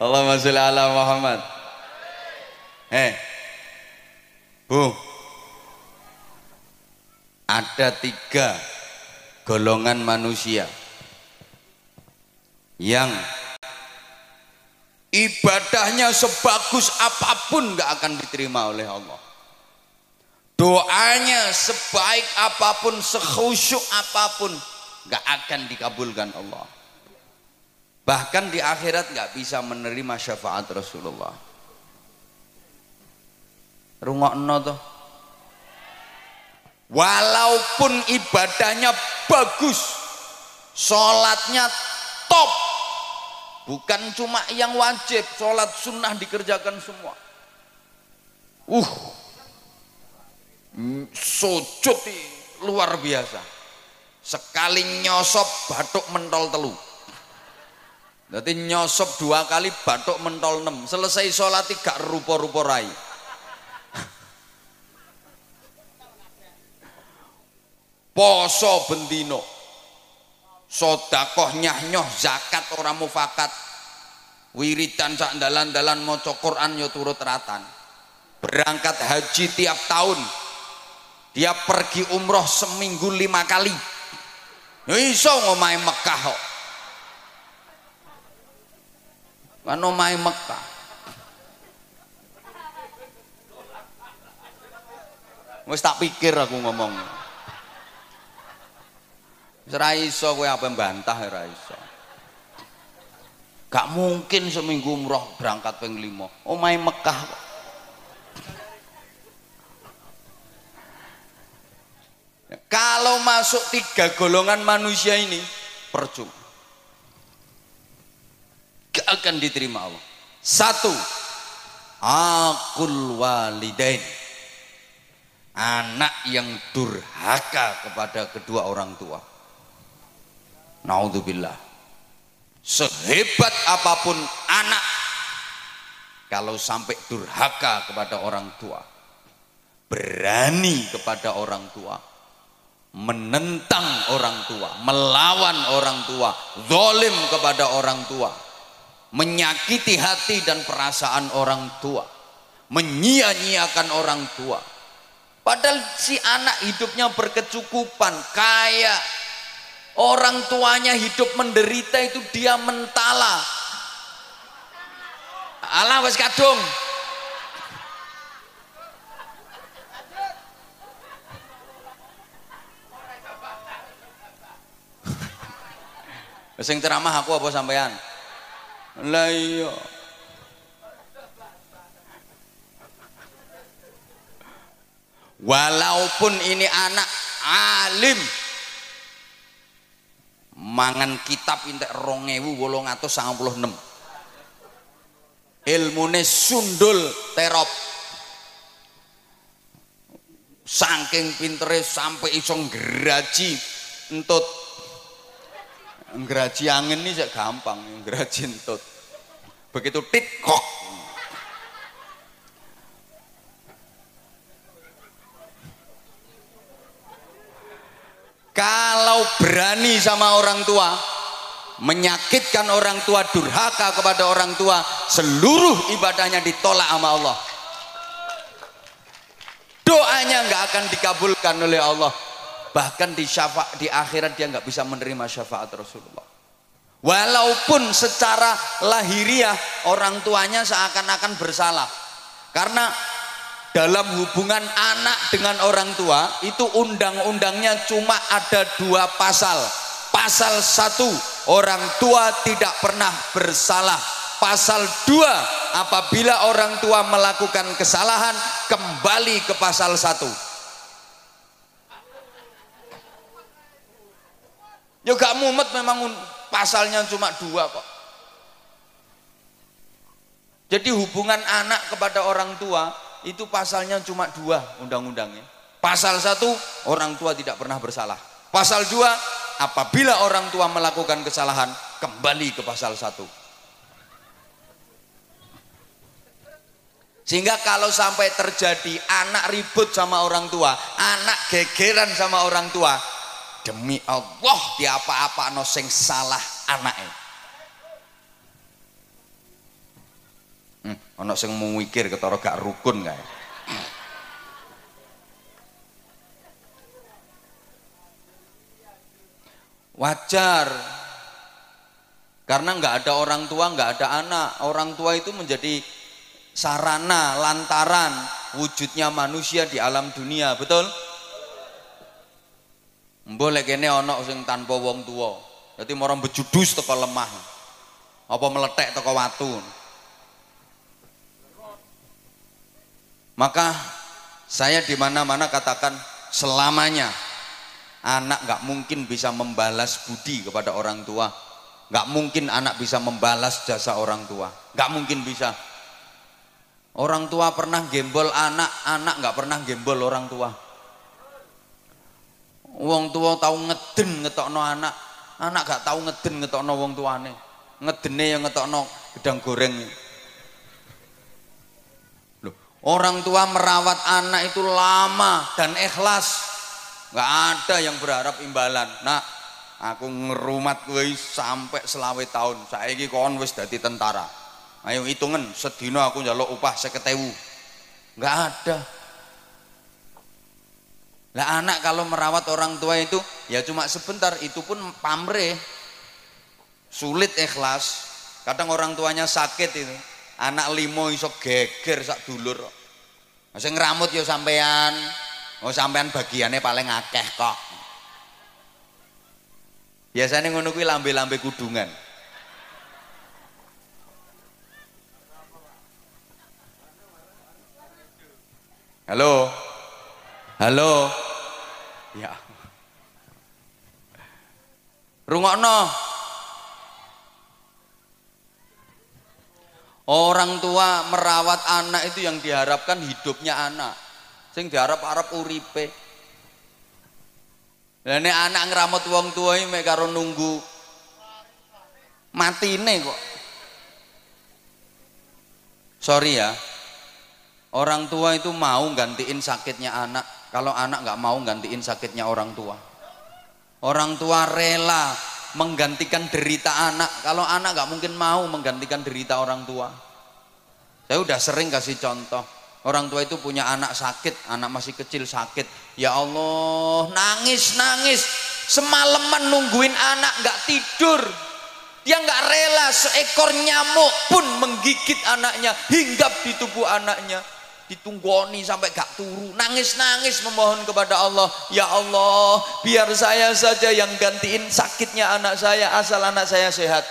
Allahumma sholli ala Muhammad. Eh, Bu, ada tiga golongan manusia yang ibadahnya sebagus apa pun nggak akan diterima oleh Allah. Doanya sebaik apa pun sekhusyuk apa pun nggak akan dikabulkan Allah bahkan di akhirat nggak bisa menerima syafaat Rasulullah. Rungokno tuh walaupun ibadahnya bagus sholatnya top. Bukan cuma yang wajib sholat sunnah dikerjakan semua. Uh sujud luar biasa. Sekali nyosop batuk mentol telu jadi nyosop dua kali batuk mentol enam selesai sholat tiga rupa-rupa rai. Poso bendino. Sodakoh nyah zakat orang mufakat. Wiridan sak dalan-dalan maca Quran yo turut ratan. Berangkat haji tiap tahun. Dia pergi umroh seminggu lima kali. Iso ngomai Mekah kok kan ngomai Mekah wis tak pikir aku ngomong Ora iso kowe apa bantah ora iso. Gak mungkin seminggu umroh berangkat ping 5. Omahe Mekah kok. Kalau masuk tiga golongan manusia ini percuma. Gak akan diterima Allah. Satu, akul walidain. Anak yang durhaka kepada kedua orang tua Naudzubillah. Sehebat apa pun anak kalau sampai durhaka kepada orang tua, berani kepada orang tua, menentang orang tua, melawan orang tua, zalim kepada orang tua, menyakiti hati dan perasaan orang tua, menyia-nyiakan orang tua. Padahal si anak hidupnya berkecukupan, kaya, Orang tuanya hidup menderita itu dia mentala. Allah wes kadung. Sing ceramah aku apa sampean? Lah iya. Walaupun ini anak alim, mangan kitab entek 2896 ilmune sundul terop. Saking pintere sampai iso ngraji entut. Ngraji angin ini gampang ngraji entut begitu tit kok. Kalau berani sama orang tua menyakitkan orang tua durhaka kepada orang tua seluruh ibadahnya ditolak sama Allah. Doanya nggak akan dikabulkan oleh Allah. Bahkan di syafa di akhirat dia nggak bisa menerima syafaat Rasulullah walaupun secara lahiriah orang tuanya seakan-akan bersalah. Karena dalam hubungan anak dengan orang tua itu undang-undangnya cuma ada dua pasal. Pasal satu orang tua tidak pernah bersalah. Pasal dua apabila orang tua melakukan kesalahan kembali ke pasal satu. Ya gak mumet memang pasalnya cuma dua kok jadi hubungan anak kepada orang tua itu pasalnya cuma dua undang-undangnya. Pasal satu, orang tua tidak pernah bersalah. Pasal dua, apabila orang tua melakukan kesalahan, kembali ke pasal satu. Sehingga kalau sampai terjadi anak ribut sama orang tua, anak gegeran sama orang tua, demi Allah di apa-apa no sing salah anaknya. hmm, ono sing mikir ketara gak rukun kae. Wajar. Karena nggak ada orang tua nggak ada anak orang tua itu menjadi sarana lantaran wujudnya manusia di alam dunia betul boleh kene ono sing tanpa wong tua jadi orang bejudus teko lemah. Apa meletek teko watu. Maka saya di mana-mana katakan selamanya anak nggak mungkin bisa membalas budi kepada orang tua. Nggak mungkin anak bisa membalas jasa orang tua. Nggak mungkin bisa. Orang tua pernah gembol anak anak nggak pernah gembol orang tua wong tua tahu ngeden ngetokno anak. Anak gak tahu ngeden ngetokno wong tuane. Ngedene yang ngetokno gedang goreng. Loh, orang tua merawat anak itu lama dan ikhlas. Nggak ada yang berharap imbalan. Nah aku ngerumat gue sampai selawe tahun. Saya ini kon wis dadi tentara. Ayo hitungan sedino aku jaluk upah seketewu. Nggak ada lah anak kalau merawat orang tua itu ya cuma sebentar itu pun pamrih sulit ikhlas kadang orang tuanya sakit itu anak limo iso geger sak dulur masih ngeramut ya sampean Oh sampean bagiannya paling akeh kok. Biasanya ngono kuwi lambe-lambe kudungan. Halo. Halo. Ya. Rungokno. Orang tua merawat anak itu yang diharapkan hidupnya anak sing diarep-arep uripe Lah nek anak ngramut wong tua mek karo nunggu matine kok. Sorry ya. Orang tua itu mau gantiin sakitnya anak. Kalau anak nggak mau gantiin sakitnya orang tua. Orang tua rela menggantikan derita anak. Kalau anak nggak mungkin mau menggantikan derita orang tua. Saya udah sering kasih contoh. Orang tua itu punya anak sakit, anak masih kecil sakit. Ya Allah, nangis nangis. Semalaman nungguin anak nggak tidur. Dia nggak rela seekor nyamuk pun menggigit anaknya, hinggap di tubuh anaknya. Ditunggoni sampai gak turu, nangis-nangis memohon kepada Allah, ya Allah, biar saya saja yang gantiin sakitnya anak saya, asal anak saya sehat.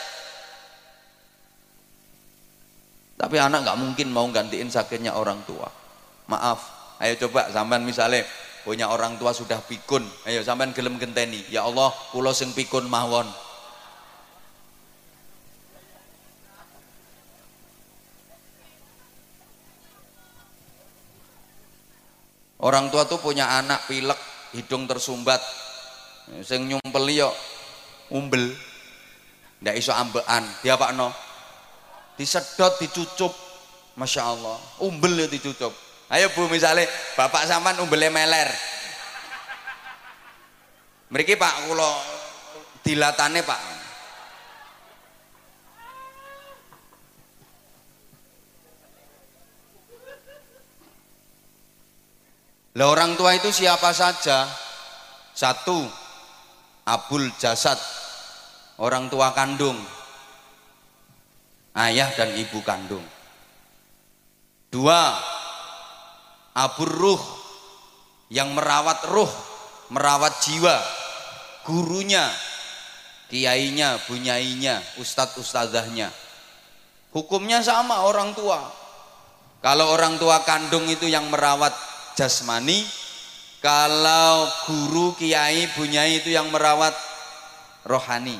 Tapi anak nggak mungkin mau gantiin sakitnya orang tua. Maaf, ayo coba sampean misalnya punya orang tua sudah pikun, ayo sampean gelem genteni. Ya Allah, pulau sing pikun mawon. Orang tua tuh punya anak pilek, hidung tersumbat, sing nyumpel yo umbel, ndak iso ambekan. No? disedot dicucup. Masya Allah umbel ya dicucup. Ayo bu misalnya bapak sampan umbelnya meler. Mereka pak kalau dilatannya pak lah orang tua itu siapa saja satu abul jasad orang tua kandung ayah dan ibu kandung. Dua, abur ruh yang merawat ruh, merawat jiwa, gurunya, kiainya, bunyainya, ustadz ustazahnya. Hukumnya sama orang tua. Kalau orang tua kandung itu yang merawat jasmani, kalau guru, kiai, bunyai itu yang merawat rohani.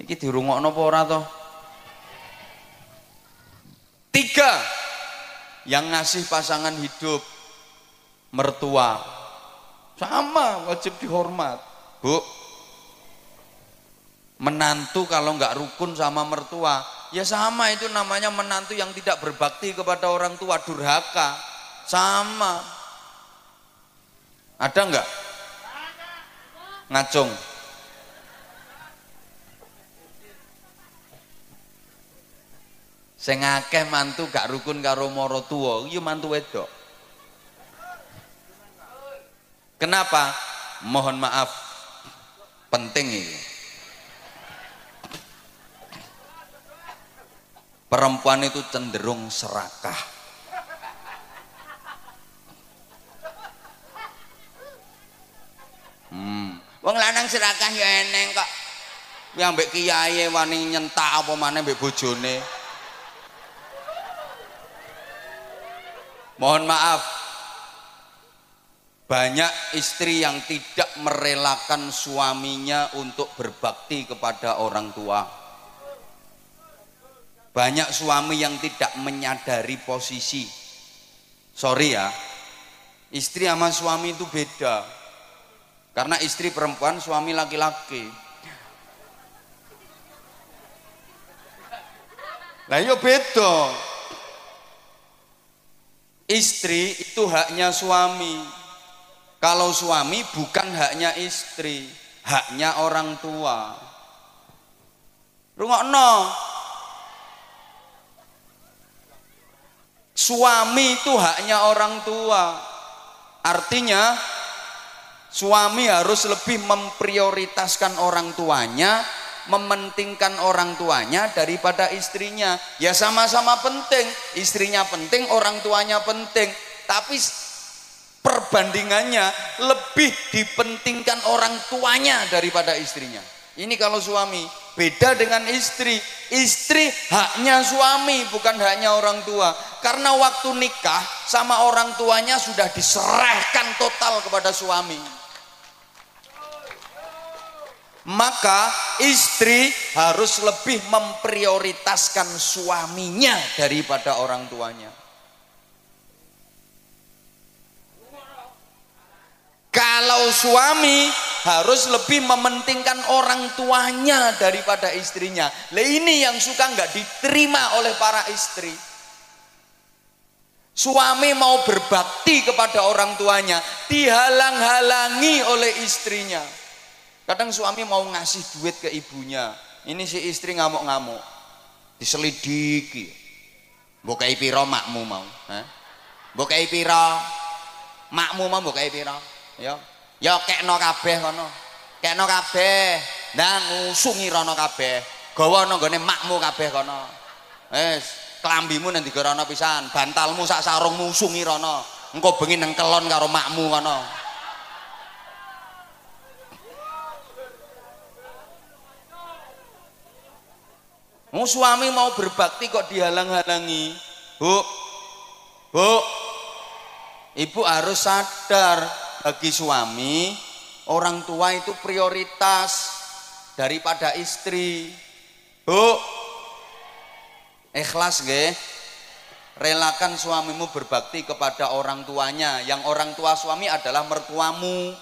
Iki dirungokno apa ora toh? Tiga, yang ngasih pasangan hidup mertua sama wajib dihormat bu menantu kalau nggak rukun sama mertua ya sama itu namanya menantu yang tidak berbakti kepada orang tua durhaka sama ada nggak ngacung Sing akeh mantu gak rukun karo mara tuwa, iya mantu wedok. Kenapa? Mohon maaf. Penting ini. Perempuan itu cenderung serakah. Hmm. Wong lanang serakah ya eneng kok. Yang mbek kiai wani nyentak apa maneh mbek bojone. Mohon maaf. Banyak istri yang tidak merelakan suaminya untuk berbakti kepada orang tua. Banyak suami yang tidak menyadari posisi. Sorry ya, istri sama suami itu beda. Karena istri perempuan, suami laki-laki. Lah yo iya beda. Istri itu haknya suami. Kalau suami bukan haknya istri, haknya orang tua. Rungokno. Suami itu haknya orang tua. Artinya suami harus lebih memprioritaskan orang tuanya mementingkan orang tuanya daripada istrinya. Ya sama-sama penting. Istrinya penting orang tuanya penting. Tapi perbandingannya lebih dipentingkan orang tuanya daripada istrinya. Ini kalau suami beda dengan istri. Istri haknya suami bukan haknya orang tua. Karena waktu nikah sama orang tuanya sudah diserahkan total kepada suami maka istri harus lebih memprioritaskan suaminya daripada orang tuanya. Kalau suami harus lebih mementingkan orang tuanya daripada istrinya. Lah ini yang suka nggak diterima oleh para istri. Suami mau berbakti kepada orang tuanya, dihalang-halangi oleh istrinya. Kadang suami mau ngasih duit ke ibunya. Ini si istri ngamuk-ngamuk. Diselidiki. Bukai piro makmu mau. Bukai piro. Makmu mau bukai piro. Ya. Ya kekno kabeh kono. Kekno kabeh. Nah ngusungi rono kabeh. Gawa nang gone makmu kabeh kono. Wis, kelambimu nanti digerono pisan, bantalmu sak sarungmu usungi rono. Engko bengi nang kelon karo makmu kono. Mau suami mau berbakti kok dihalang-halangi. Bu, bu, ibu harus sadar bagi suami orang tua itu prioritas daripada istri. Bu, ikhlas ge, relakan suamimu berbakti kepada orang tuanya. Yang orang tua suami adalah mertuamu.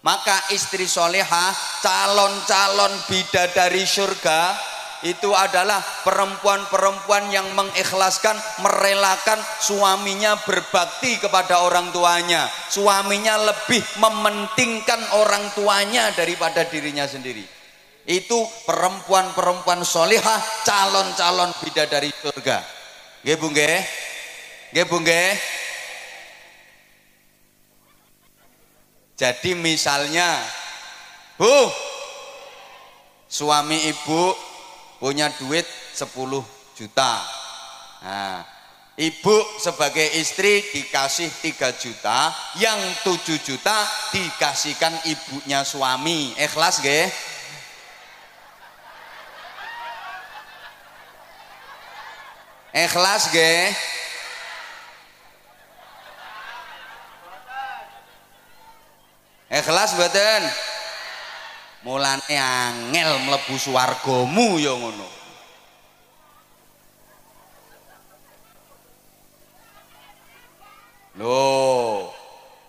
Maka istri soleha, calon-calon bidadari surga, itu adalah perempuan-perempuan yang mengikhlaskan, merelakan suaminya berbakti kepada orang tuanya. Suaminya lebih mementingkan orang tuanya daripada dirinya sendiri. Itu perempuan-perempuan solihah, calon-calon bidadari surga. Nggih Bu nggih? Jadi misalnya, Bu, suami ibu punya duit 10 juta nah, ibu sebagai istri dikasih 3 juta yang 7 juta dikasihkan ibunya suami ikhlas gak? ikhlas gak? ikhlas badan mulane angel mlebu swargamu ya ngono Loh,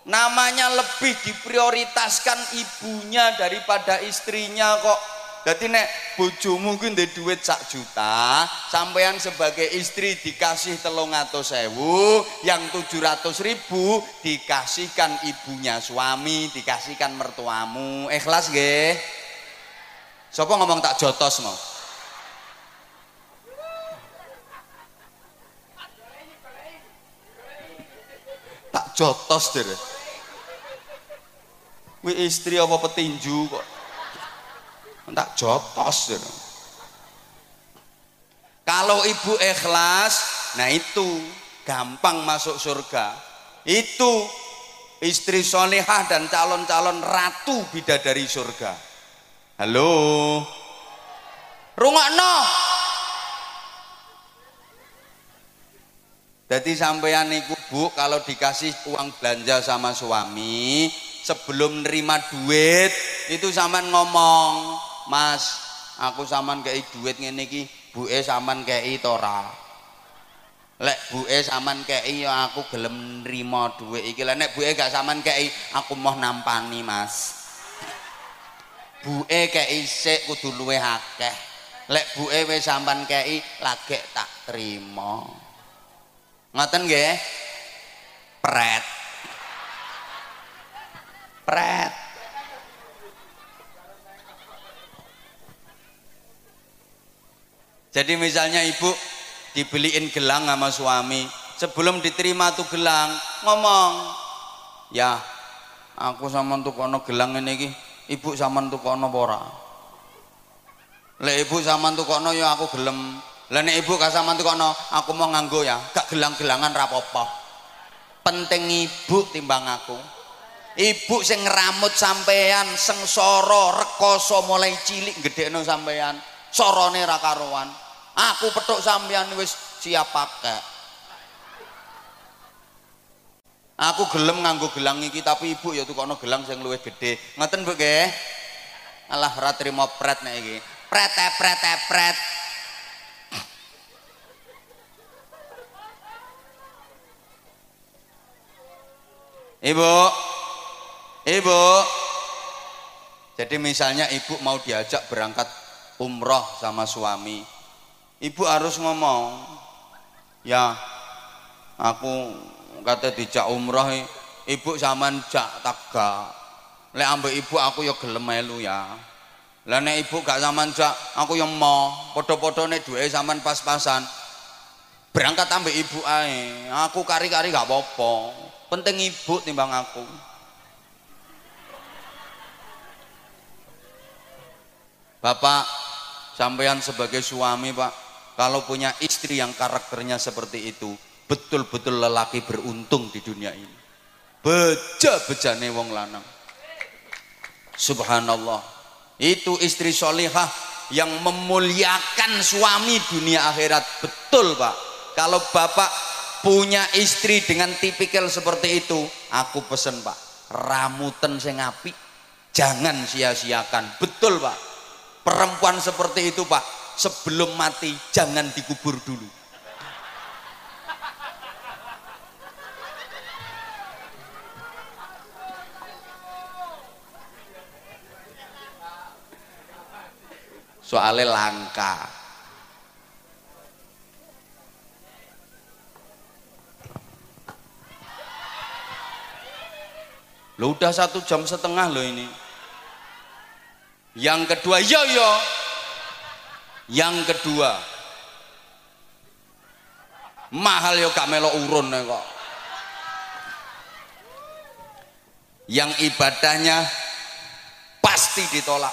namanya lebih diprioritaskan ibunya daripada istrinya kok. Jadi nek bojomu kuwi ndek dhuwit sak juta, sampean sebagai istri dikasih telung atau sewu, yang tujuh ratus ribu dikasihkan ibunya suami, dikasihkan mertuamu. Ikhlas nggih? Sopo ngomong tak jotos mau? Tak jotos dere. Wih istri apa petinju kok? Tak jotos deh kalau ibu ikhlas nah itu gampang masuk surga. Itu istri solehah dan calon-calon ratu bidadari surga. Halo? Rungokno. Jadi sampean iku bu kalau dikasih uang belanja sama suami sebelum nerima duit itu saman ngomong mas aku saman kayak duit ngene iki buke saman kei tora lek buke saman kei ya aku gelem nrimo duit iki. Lek nek buke gak saman kei aku mau nampani mas. Buke kei sik kudu luwih akeh. Lek buke wis sampean kei lagi tak terima ngoten nggih? Pret. Pret Jadi misalnya ibu dibeliin gelang sama suami, sebelum diterima tuh gelang, ngomong, ya aku sama tuh kono gelang ini ki, ibu sama tuh kono pora. Le ibu sama tuh kono ya aku gelem. Lah ibu gak sama tuh kono, aku mau nganggo ya, gak gelang-gelangan rapopo. Penting ibu timbang aku. Ibu sing ngeramut sampean, sengsara, rekoso mulai cilik gedekno sampean, sorone ra karuan aku petuk sampean wis siap pakai. Aku gelem nganggo gelang iki tapi ibu ya tukono gelang sing luwih gede ngoten Bu nggih? Alah ora trimo pret nek iki. Pret pret pret. Ibu. Ibu. Jadi misalnya ibu mau diajak berangkat umroh sama suami ibu harus ngomong ya aku kata dijak umroh ibu zaman jak taga. Lek ambek ibu aku ya gelem melu ya. Lah nek ibu gak zaman jak aku yang mau podo-podo nek duwe zaman pas-pasan. Berangkat ambek ibu ae aku kari-kari gak apa-apa. Penting ibu timbang aku. Bapak sampean sebagai suami Pak kalau punya istri yang karakternya seperti itu betul-betul lelaki beruntung di dunia ini. Beja-bejane wong lanang. Subhanallah. Itu istri solihah yang memuliakan suami dunia akhirat. Betul pak. Kalau bapak punya istri dengan tipikal seperti itu aku pesen pak ramuten sing api jangan sia-siakan. Betul pak. Perempuan seperti itu pak sebelum mati jangan dikubur dulu. Soalnya langka. Lo udah satu jam setengah loh ini. Yang kedua yo yo yang kedua, mahal yo gak melo urun kok. Yang ibadahnya pasti ditolak.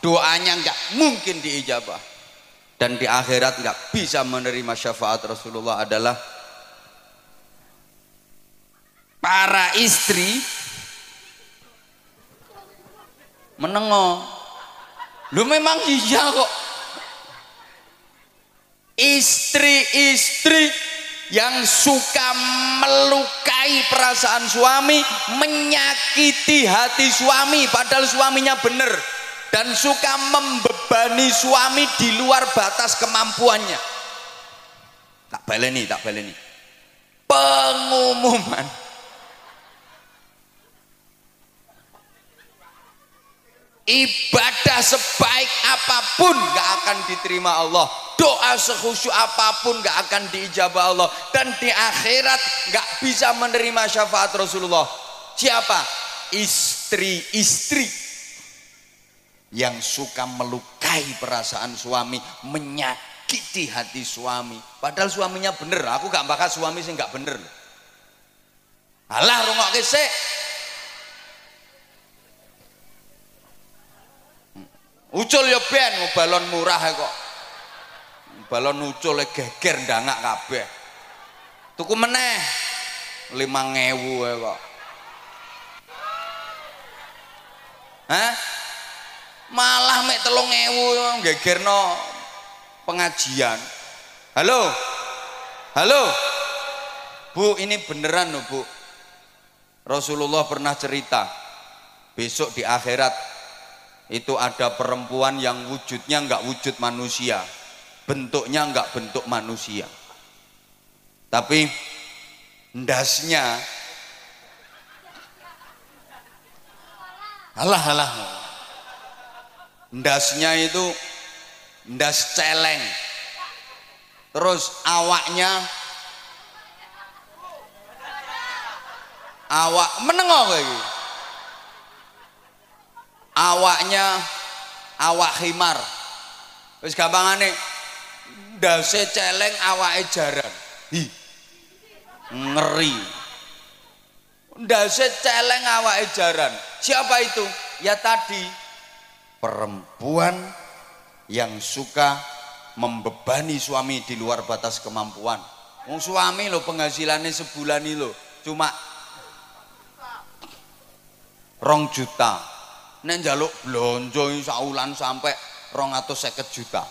Doanya nggak mungkin diijabah. Dan di akhirat nggak bisa menerima syafaat Rasulullah adalah para istri menengok. Lu memang iya kok istri-istri yang suka melukai perasaan suami menyakiti hati suami padahal suaminya benar dan suka membebani suami di luar batas kemampuannya. Tak baleni tak baleni. Pengumuman ibadah sebaik apa pun gak akan diterima Allah. Doa sekhusyuk apa pun gak akan diijabah Allah. Dan di akhirat gak bisa menerima syafaat Rasulullah. Siapa? istri-istri yang suka melukai perasaan suami menyakiti hati suami. Padahal suaminya bener aku gak bakal suami sih gak bener. Alah rungokke sik ucul ya ben balon murah kok balon ucul geger ndangak kabeh tuku meneh 5000 kok Hah? Malah mek telung ewu gegerno pengajian. Halo? Halo? Bu, ini beneran loh bu. Rasulullah pernah cerita, besok di akhirat itu ada perempuan yang wujudnya nggak wujud manusia, bentuknya nggak bentuk manusia. Tapi ndasnya Alah alah. Ndasnya itu ndas celeng. Terus awaknya awak menengok lagi. Awaknya awak himar. Wis gampangane ndase celeng awake jaran. Hi. Ngeri. Ndase celeng awake jaran. Siapa itu? Ya tadi perempuan yang suka membebani suami di luar batas kemampuan. Wong suami lo penghasilannya sebulan ini lo cuma rong juta. Nek jaluk blonjo saulan atau seket juta.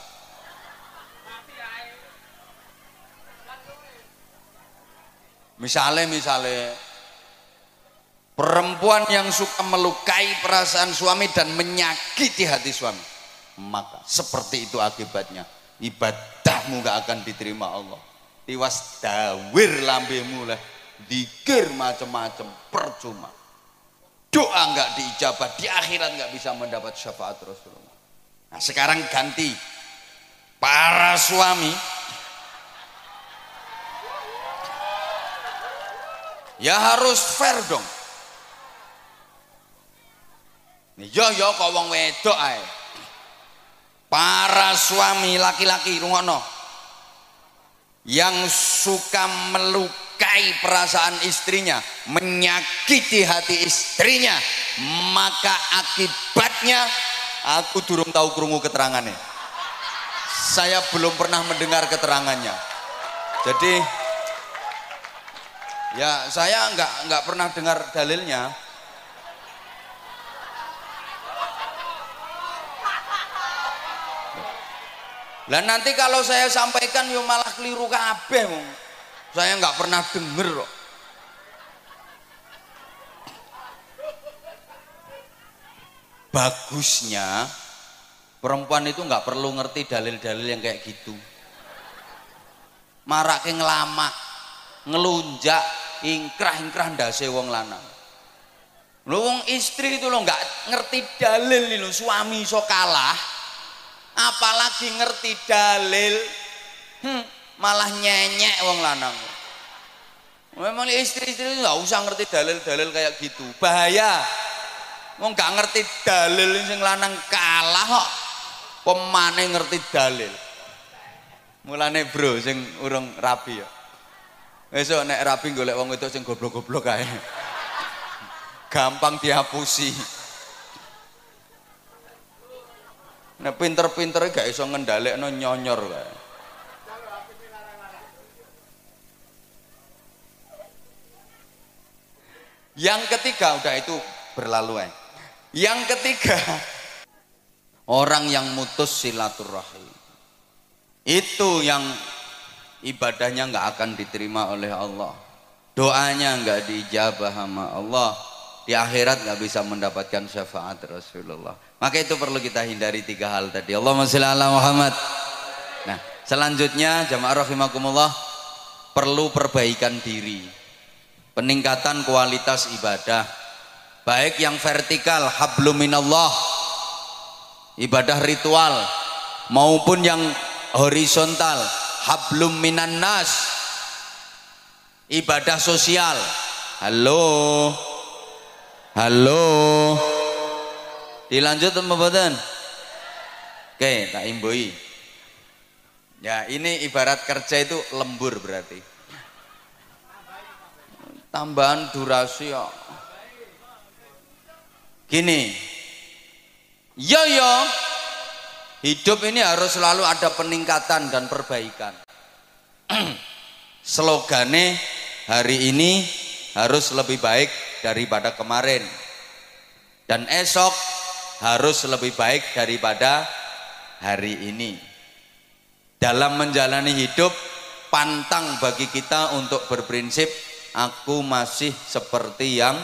Misalnya, misalnya Perempuan yang suka melukai perasaan suami dan menyakiti hati suami. Maka seperti itu akibatnya. Ibadahmu gak akan diterima Allah. Tiwas dawir lambemu lah. Dikir macam-macam percuma. Doa nggak diijabah di akhirat nggak bisa mendapat syafaat Rasulullah. Nah sekarang ganti para suami ya harus fair dong Ya ya kok wong wedok ae. Para suami laki-laki rungono yang suka melukai perasaan istrinya, menyakiti hati istrinya, maka akibatnya aku durung tahu krungu keterangannya. Saya belum pernah mendengar keterangannya. Jadi ya saya nggak nggak pernah dengar dalilnya Lah nanti kalau saya sampaikan yo malah keliru kabeh. Saya nggak pernah denger kok. Bagusnya perempuan itu nggak perlu ngerti dalil-dalil yang kayak gitu. Marake ngelama, ngelunjak, ingkrah-ingkrah ndase wong lanang. Lho wong istri itu lo nggak ngerti dalil lho suami so kalah apalagi ngerti dalil hmm, malah nyenyek wong lanang memang istri-istri nggak usah ngerti dalil-dalil kayak gitu. Bahaya. Wong nggak ngerti dalil sing lanang kalah kok. Pemane ngerti dalil. Mulane bro sing urung rapi ya. Besok nek rapi golek wong itu sing goblok-goblok kae gampang dihapusi. Nek pinter-pintere gak iso ngendhalekno nyonyor kae. Yang ketiga udah itu berlalu eh. Yang ketiga orang yang mutus silaturahim. Itu yang ibadahnya nggak akan diterima oleh Allah. Doanya nggak dijabah sama Allah di akhirat nggak bisa mendapatkan syafaat Rasulullah. Maka itu perlu kita hindari tiga hal tadi. Allahumma sholli ala Muhammad. Nah, selanjutnya jamaah rahimakumullah perlu perbaikan diri. Peningkatan kualitas ibadah. Baik yang vertikal hablum minallah ibadah ritual maupun yang horizontal hablum minan nas ibadah sosial. Halo. Halo. Dilanjut mboten? Oke, tak imbui. Ya, ini ibarat kerja itu lembur berarti. Tambahan durasi ya. Gini, yo yo, hidup ini harus selalu ada peningkatan dan perbaikan. Slogane hari ini harus lebih baik daripada kemarin. Dan esok harus lebih baik daripada hari ini. Dalam menjalani hidup, pantang bagi kita untuk berprinsip aku masih seperti yang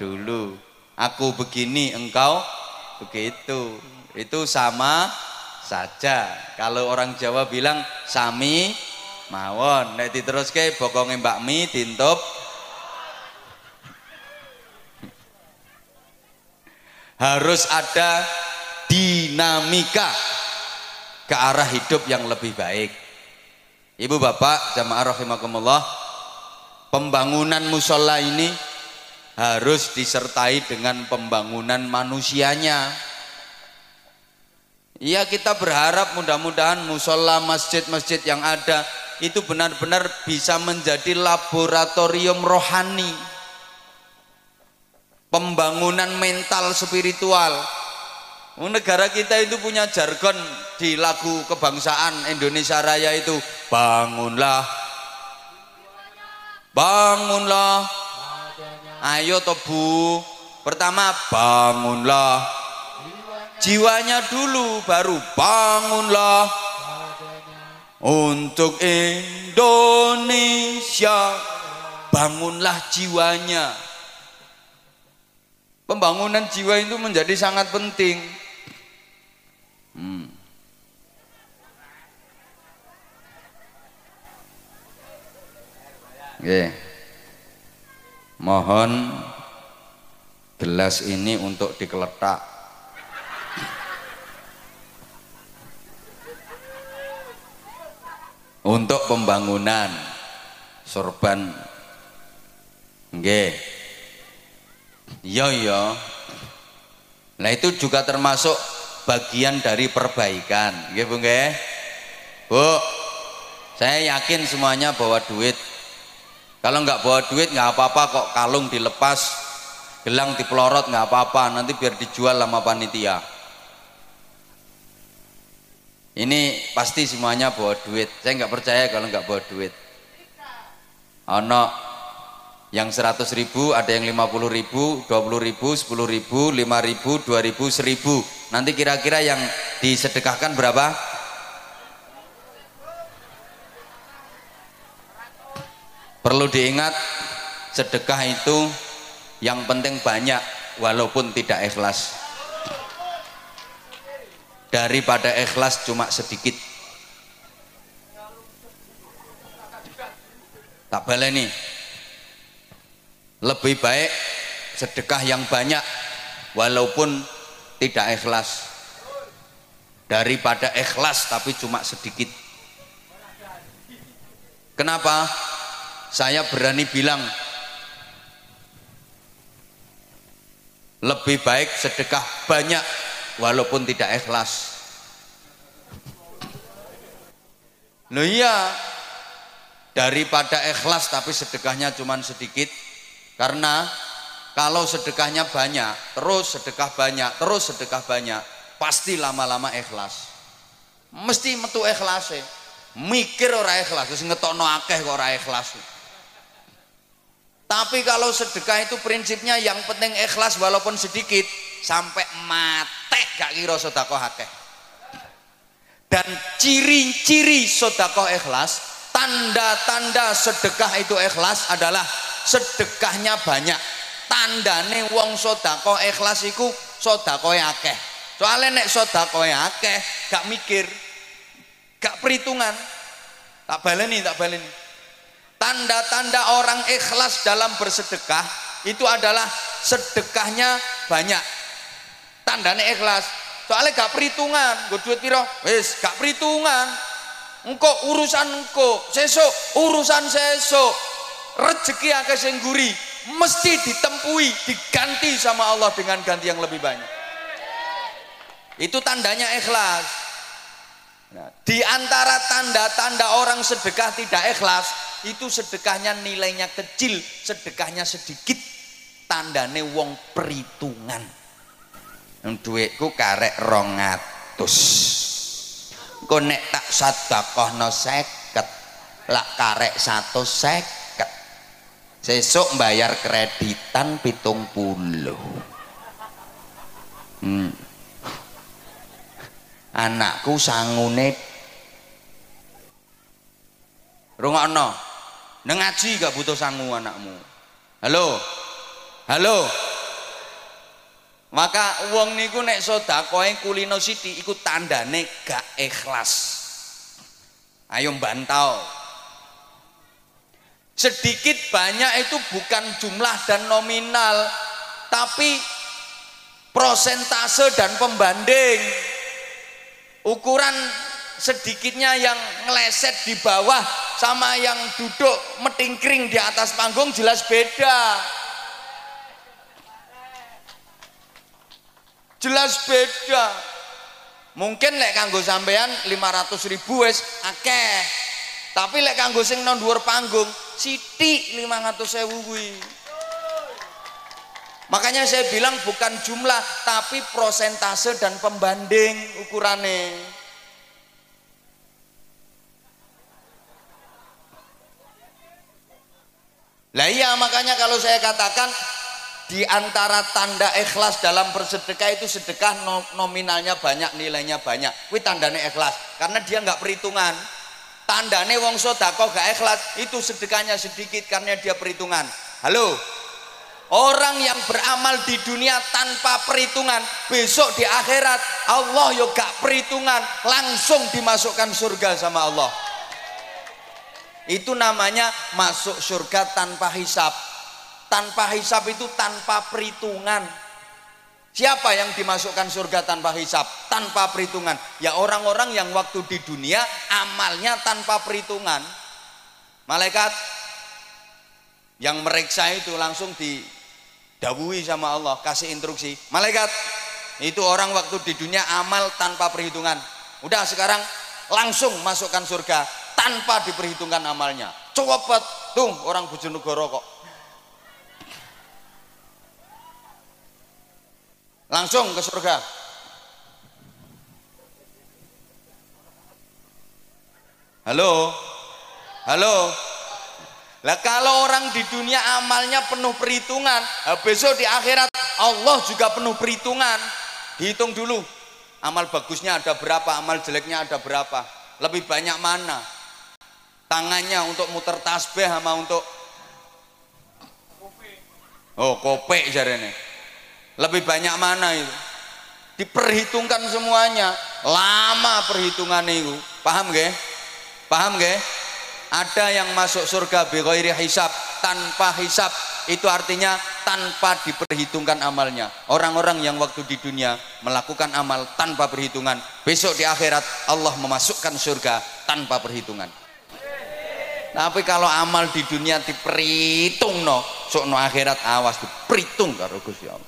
dulu. Aku begini, engkau begitu. Itu sama saja. Kalau orang Jawa bilang sami mawon, nek diteruske bokonge Mbak Mi dintup harus ada dinamika ke arah hidup yang lebih baik. Ibu bapak jamaah rahimakumullah pembangunan musola ini harus disertai dengan pembangunan manusianya. Ya kita berharap mudah-mudahan musola masjid-masjid yang ada itu benar-benar bisa menjadi laboratorium rohani. Pembangunan mental spiritual. Negara kita itu punya jargon di lagu kebangsaan Indonesia Raya itu bangunlah bangunlah Ayo toh Bu. Pertama bangunlah. Jiwanya dulu baru bangunlah. Untuk Indonesia bangunlah jiwanya. Pembangunan jiwa itu menjadi sangat penting. Hmm. Yeah mohon gelas ini untuk dikeletak. Untuk pembangunan sorban. Nggih. Iya iya. Nah itu juga termasuk bagian dari perbaikan. Nggih Bu Bu saya yakin semuanya bawa duit kalau nggak bawa duit nggak apa-apa kok kalung dilepas, gelang dipelorot nggak apa-apa, nanti biar dijual sama panitia. Ini pasti semuanya bawa duit. Saya nggak percaya kalau nggak bawa duit. Ono yang 100 ribu, ada yang 50 ribu, 20 ribu, 10 ribu, 5 ribu, 2 ribu, 1000. Nanti kira-kira yang disedekahkan berapa? Perlu diingat sedekah itu yang penting banyak walaupun tidak ikhlas. Daripada ikhlas cuma sedikit. Tak nih Lebih baik sedekah yang banyak walaupun tidak ikhlas daripada ikhlas tapi cuma sedikit. Kenapa? Saya berani bilang lebih baik sedekah banyak walaupun tidak ikhlas. Loh iya daripada ikhlas tapi sedekahnya cuma sedikit. Karena kalau sedekahnya banyak terus sedekah banyak terus sedekah banyak pasti lama-lama ikhlas. Mesti metu ikhlas mikir ora ikhlas terus ngetokno akeh kok ora ikhlas tapi kalau sedekah itu prinsipnya yang penting ikhlas walaupun sedikit sampai mate gak kira sedekah akeh. Dan ciri-ciri sedekah ikhlas, tanda-tanda sedekah itu ikhlas adalah sedekahnya banyak. Tandane wong sedekah ikhlas iku sedekah akeh. Soalnya nek sedekah akeh gak mikir, gak perhitungan. Tak baleni, tak baleni Tanda-tanda orang ikhlas dalam bersedekah itu adalah sedekahnya banyak. Tandanya ikhlas. Soalnya gak perhitungan, gue duit piro, wis gak perhitungan. Engko urusan engko, sesok urusan sesok. Rezeki akeh sing guri mesti ditempui, diganti sama Allah dengan ganti yang lebih banyak. Itu tandanya ikhlas. Nah, di antara tanda-tanda orang sedekah tidak ikhlas itu sedekahnya nilainya kecil sedekahnya sedikit tandane wong perhitungan. Duitku karek rongatus kok nek tak sedekahno seket lak karek satu seket. Sesuk bayar kreditan pitung puluh. Hmm. anakku sangune. Rungokno neng ngaji gak butuh sangu anakmu. Halo? Halo? Maka wong niku nek sedakoe kulino siti iku tandane gak ikhlas. Ayo bantau sedikit banyak itu bukan jumlah dan nominal tapi prosentase dan pembanding. Ukuran sedikitnya yang ngeleset di bawah sama yang duduk metingkring di atas panggung jelas beda. Jelas beda. Mungkin lek kanggo sampean 500 ribu wes akeh. Tapi lek kanggo sing nang dhuwur panggung sithik 500 ewu kuwi. Makanya saya bilang bukan jumlah tapi prosentase dan pembanding ukurannya Lah iya makanya kalau saya katakan di antara tanda ikhlas dalam bersedekah itu sedekah nominalnya banyak nilainya banyak. Kuwi tandane ikhlas karena dia nggak perhitungan. Tandane wong sodako gak ikhlas itu sedekahnya sedikit karena dia perhitungan. Halo? Orang yang beramal di dunia tanpa perhitungan besok di akhirat Allah yo gak perhitungan langsung dimasukkan surga sama Allah itu namanya masuk surga tanpa hisap tanpa hisap itu tanpa perhitungan. Siapa yang dimasukkan surga tanpa hisap tanpa perhitungan. Ya orang-orang yang waktu di dunia amalnya tanpa perhitungan. Malaikat yang meriksa itu langsung didawui sama Allah kasih instruksi. Malaikat itu orang waktu di dunia amal tanpa perhitungan. Udah sekarang langsung masukkan surga tanpa diperhitungkan amalnya. Coba tuh orang Bojonegoro kok. Langsung ke surga. Halo? Halo? Lah kalau orang di dunia amalnya penuh perhitungan besok di akhirat Allah juga penuh perhitungan. Dihitung dulu amal bagusnya ada berapa amal jeleknya ada berapa lebih banyak mana tangannya untuk muter tasbih sama untuk oh kopek jarene. Lebih banyak mana itu? Diperhitungkan semuanya. Lama perhitungan itu. Paham gak paham gak ada yang masuk surga bighairi hisab tanpa hisab. Itu artinya tanpa diperhitungkan amalnya. Orang-orang yang waktu di dunia melakukan amal tanpa perhitungan besok di akhirat Allah memasukkan surga tanpa perhitungan tapi kalau amal di dunia diperhitung no, sok no akhirat awas diperhitung karo Gusti Allah.